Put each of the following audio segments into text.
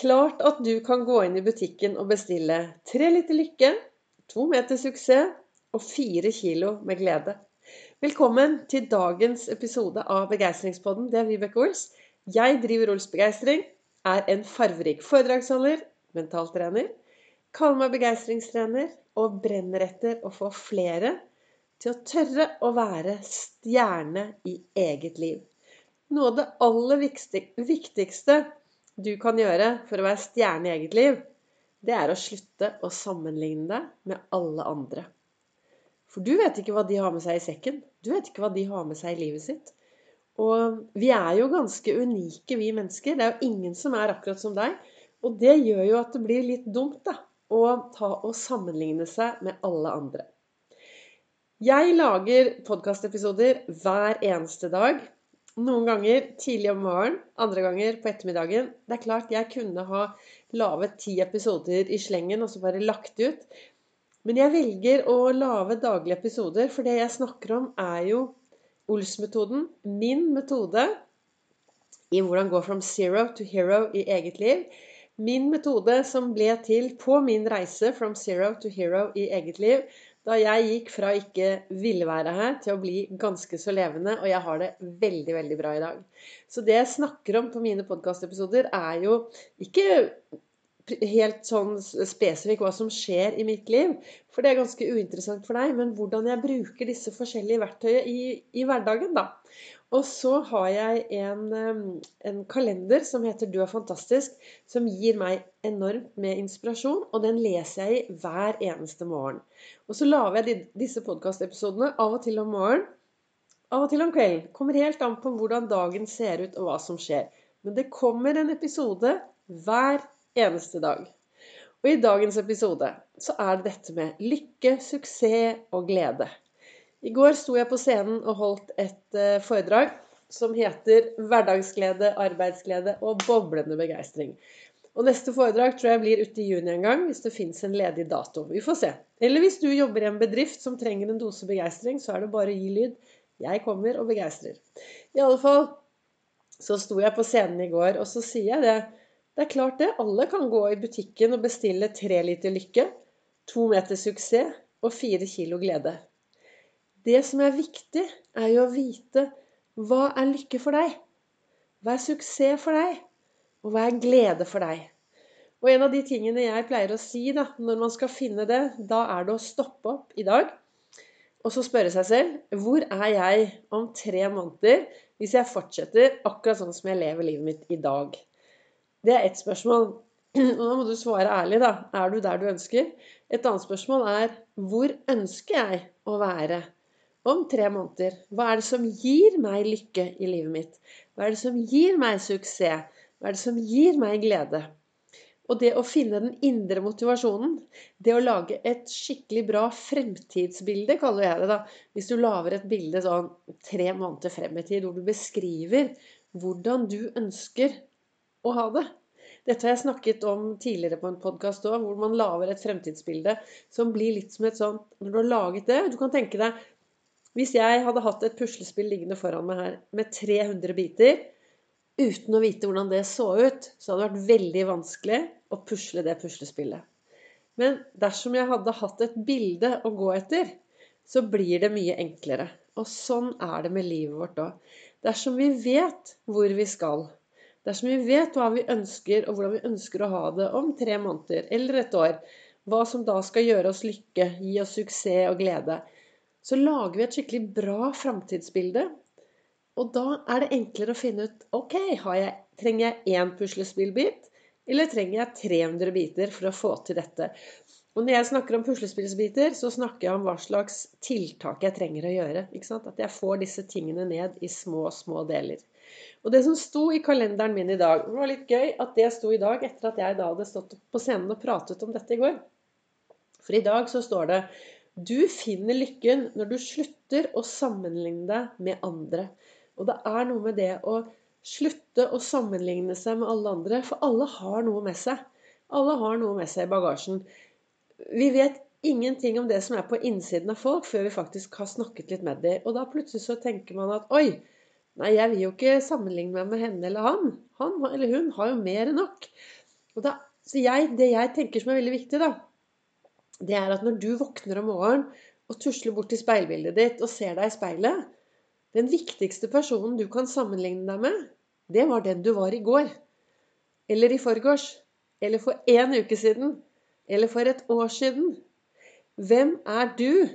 Klart at du kan gå inn i butikken og bestille tre liter lykke, to meter suksess og fire kilo med glede. Velkommen til dagens episode av Begeistringspodden. Det er Vibeke Ols. Jeg driver Ols Begeistring, er en farverik foredragsholder, mentaltrener, kaller meg begeistringstrener og brenner etter å få flere til å tørre å være stjerne i eget liv. Noe av det aller viktigste du kan gjøre for å være stjerne i eget liv, det er å slutte å sammenligne deg med alle andre. For du vet ikke hva de har med seg i sekken. Du vet ikke hva de har med seg i livet sitt. Og vi er jo ganske unike, vi mennesker. Det er jo ingen som er akkurat som deg. Og det gjør jo at det blir litt dumt da, å ta og sammenligne seg med alle andre. Jeg lager podkastepisoder hver eneste dag. Noen ganger tidlig om morgenen, andre ganger på ettermiddagen. Det er klart jeg kunne ha laget ti episoder i slengen og så bare lagt ut. Men jeg velger å lage daglige episoder, for det jeg snakker om, er jo Ols-metoden. Min metode i hvordan gå from zero to hero i eget liv. Min metode som ble til på min reise from zero to hero i eget liv da jeg gikk fra ikke ville være her til å bli ganske så levende, og jeg har det veldig, veldig bra i dag. Så det jeg snakker om på mine podkastepisoder, er jo ikke helt sånn spesifikt hva som skjer i mitt liv, for det er ganske uinteressant for deg, men hvordan jeg bruker disse forskjellige verktøyene i, i hverdagen, da. Og så har jeg en, en, kalender som heter 'Du er fantastisk', som gir meg enormt med inspirasjon. Og den leser jeg i hver eneste morgen. Og så lager jeg disse podkastepisodene av og til om morgenen, av og til om kvelden. Kommer helt an på hvordan dagen ser ut, og hva som skjer. Men det kommer en episode hver eneste dag. Og i dagens episode så er det dette med lykke, suksess og glede. I går sto jeg på scenen og holdt et uh, foredrag som heter 'Hverdagsglede, arbeidsglede og boblende begeistring'. Og neste foredrag tror jeg blir ute i juni en gang, hvis det fins en ledig dato. Vi får se. Eller hvis du jobber i en bedrift som trenger en dose begeistring, så er det bare å gi lyd. Jeg kommer og begeistrer. I alle fall så sto jeg på scenen i går, og så sier jeg det. Det er klart det. Alle kan gå i butikken og bestille tre liter lykke, to meter suksess og fire kilo glede. Det som er viktig, er jo å vite hva er lykke for deg? Hva er suksess for deg? Og hva er glede for deg? Og en av de tingene jeg pleier å si da, når man skal finne det, da er det å stoppe opp i dag og så spørre seg selv hvor er jeg om tre måneder hvis jeg fortsetter akkurat sånn som jeg lever livet mitt i dag? Det er ett spørsmål. Og da må du svare ærlig, da. Er du der du ønsker? Et annet spørsmål er hvor ønsker jeg å være om tre måneder. Hva er det som gir meg lykke i livet mitt? Hva er det som gir meg suksess? Hva er det som gir meg glede? Og det å finne den indre motivasjonen, det å lage et skikkelig bra fremtidsbilde, kaller jeg det da. Hvis du lager et bilde sånn tre måneder frem i tid, hvor du beskriver hvordan du ønsker å ha det. Dette har jeg snakket om tidligere på en podkast òg, hvor man lager et fremtidsbilde som blir litt som et sånt Når du har laget det Du kan tenke deg hvis jeg hadde hatt et puslespill liggende foran meg her med 300 biter, uten å vite hvordan det så ut, så hadde det vært veldig vanskelig å pusle det puslespillet. Men dersom jeg hadde hatt et bilde å gå etter, så blir det mye enklere. Og sånn er det med livet vårt òg. Dersom vi vet hvor vi skal, dersom vi vet hva vi ønsker, og hvordan vi ønsker å ha det om tre måneder eller et år, hva som da skal gjøre oss lykke, gi oss suksess og glede, så lager vi et skikkelig bra framtidsbilde. Og da er det enklere å finne ut ok, jeg, trenger jeg én puslespillbit, eller trenger jeg 300 biter for å få til dette? Og når jeg snakker om puslespillsbiter, så snakker jeg om hva slags tiltak jeg trenger å gjøre. At jeg får disse tingene ned i små, små deler. Og det som sto i kalenderen min i dag Det var litt gøy at det sto i dag etter at jeg da hadde stått på scenen og pratet om dette i går. For i dag så står det du finner lykken når du slutter å sammenligne deg med andre. Og det er noe med det å slutte å sammenligne seg med alle andre, for alle har noe med seg. Alle har noe med seg i bagasjen. Vi vet ingenting om det som er på innsiden av folk, før vi faktisk har snakket litt med dem. Og da plutselig så tenker man at oi, nei, jeg vil jo ikke sammenligne meg med henne eller han. Han eller hun har jo mer enn nok. Og da, så jeg, det jeg tenker som er veldig viktig, da, det er at når du våkner om morgenen og tusler bort til speilbildet ditt og ser deg i speilet Den viktigste personen du kan sammenligne deg med, det var den du var i går. Eller i forgårs. Eller for én uke siden. Eller for et år siden. Hvem er du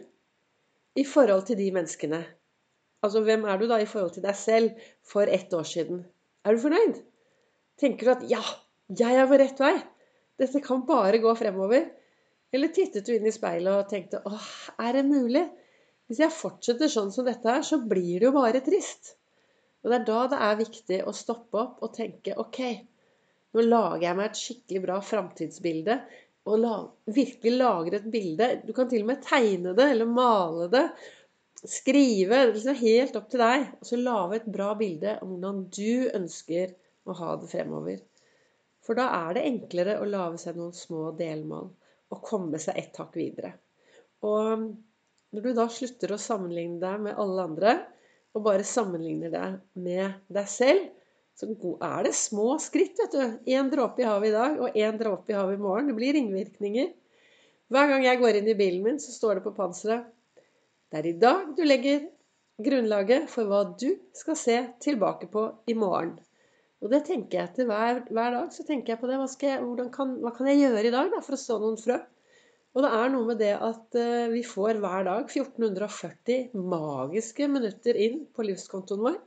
i forhold til de menneskene? Altså, hvem er du da i forhold til deg selv for ett år siden? Er du fornøyd? Tenker du at 'ja, jeg er på rett vei'? Dette kan bare gå fremover. Eller tittet du inn i speilet og tenkte 'Åh, er det mulig?' Hvis jeg fortsetter sånn som dette her, så blir det jo bare trist. Og det er da det er viktig å stoppe opp og tenke OK, nå lager jeg meg et skikkelig bra framtidsbilde. Og la, virkelig lager et bilde. Du kan til og med tegne det eller male det. Skrive. Det liksom helt opp til deg. Og så lage et bra bilde om hvordan du ønsker å ha det fremover. For da er det enklere å lage seg noen små delmål og komme seg ett hakk videre. Og når du da slutter å sammenligne deg med alle andre, og bare sammenligner deg med deg selv, så er det små skritt, vet du. Én dråpe i havet i dag og én dråpe i havet i morgen. Det blir ringvirkninger. Hver gang jeg går inn i bilen min, så står det på panseret Det er i dag du legger grunnlaget for hva du skal se tilbake på i morgen. Og det tenker jeg etter hver, hver, dag. så tenker jeg på det. Hva, jeg, kan, hva kan, jeg gjøre i dag da, for å så noen frø? Og det er noe med det at uh, vi får hver dag 1440 magiske minutter inn på livskontoen vår.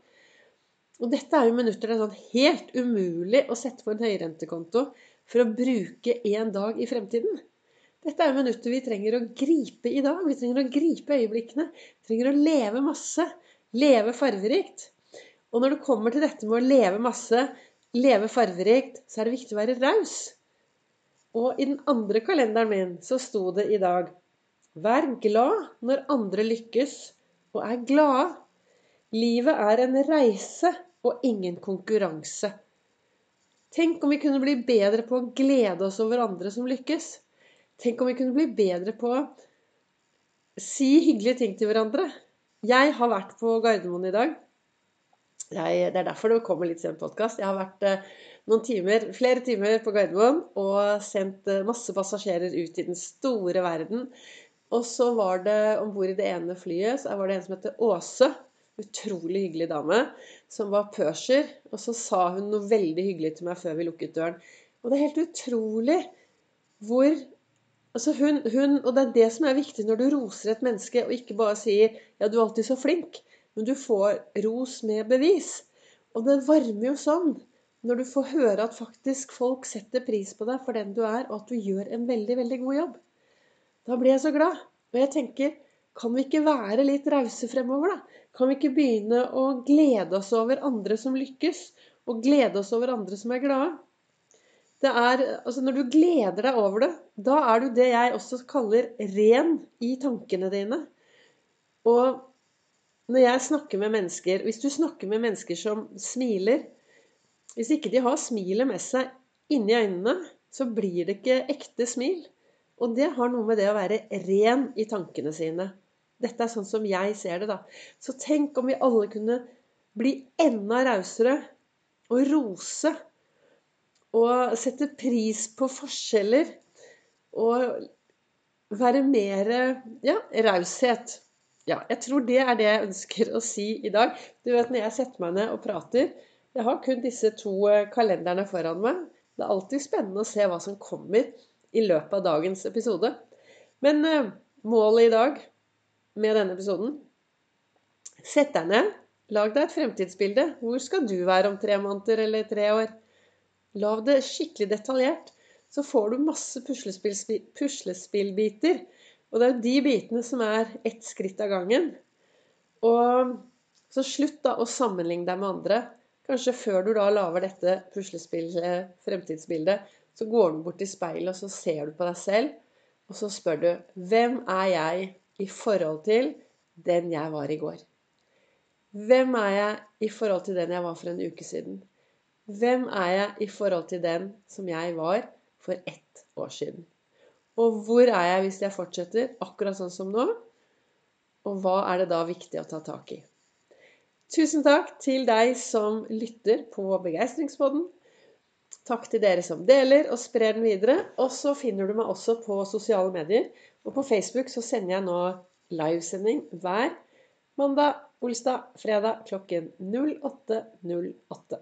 Og dette er jo minutter det er sånn helt umulig å sette på en høyrentekonto for å bruke én dag i fremtiden. Dette er jo minutter vi trenger å gripe i dag. Vi trenger å gripe øyeblikkene. Vi trenger å leve masse. Leve farverikt. Og når det kommer til dette med å leve masse, leve farverikt, så er det viktig å være raus. Og i den andre kalenderen min så sto det i dag Vær glad når andre lykkes, og er glade. Livet er en reise og ingen konkurranse. Tenk om vi kunne bli bedre på å glede oss over andre som lykkes. Tenk om vi kunne bli bedre på å si hyggelige ting til hverandre. Jeg har vært på Gardermoen i dag. Jeg, det er derfor det kommer litt sent podkast. Jeg har vært eh, noen timer, flere timer på Gardermoen og sendt eh, masse passasjerer ut i den store verden. Og så var det om bord i det ene flyet så var det en som heter Åse. Utrolig hyggelig dame. Som var pørser. Og så sa hun noe veldig hyggelig til meg før vi lukket døren. Og det er helt utrolig hvor Altså hun, hun, og det er det som er viktig når du roser et menneske, og ikke bare sier 'ja, du er alltid så flink'. Men du får ros med bevis. Og det varmer jo sånn når du får høre at faktisk folk setter pris på deg for den du er, og at du gjør en veldig, veldig god jobb. Da blir jeg så glad. Og jeg tenker kan vi ikke være litt rause fremover, da? Kan vi ikke begynne å glede oss over andre som lykkes, og glede oss over andre som er glade? Det er, altså Når du gleder deg over det, da er du det jeg også kaller ren i tankene dine. Og når jeg snakker med mennesker Hvis du snakker med mennesker som smiler Hvis ikke de har smilet med seg inni øynene, så blir det ikke ekte smil. Og det har noe med det å være ren i tankene sine. Dette er sånn som jeg ser det, da. Så tenk om vi alle kunne bli enda rausere og rose og sette pris på forskjeller og være mer ja, raushet. Ja, jeg tror det er det jeg ønsker å si i dag. Du vet, Når jeg setter meg ned og prater Jeg har kun disse to eh, kalenderne foran meg. Det er alltid spennende å se hva som kommer i løpet av dagens episode. Men uh, målet i dag med denne episoden Sett deg ned. Lag deg et fremtidsbilde. Hvor skal du være om tre måneder eller tre år? Lag det skikkelig detaljert. Så får du masse puslespillbiter og det er jo de bitene som er ett skritt av gangen. Og så slutt da å sammenligne deg med andre. Kanskje før du da lager dette puslespillet, fremtidsbildet, så går du bort til speilet, og så ser du på deg selv, og så spør du Hvem er jeg i forhold til den jeg var i går? Hvem er jeg i forhold til den jeg var for en uke siden? Hvem er jeg i forhold til den som jeg var for ett år siden? Og hvor er jeg hvis jeg fortsetter akkurat sånn som nå? Og hva er det da viktig å ta tak i? Tusen takk til deg som lytter på Begeistringspodden. Takk til dere som deler og sprer den videre. Og så finner du meg også på sosiale medier. Og på Facebook så sender jeg nå livesending hver mandag, olsdag, fredag klokken 08.08.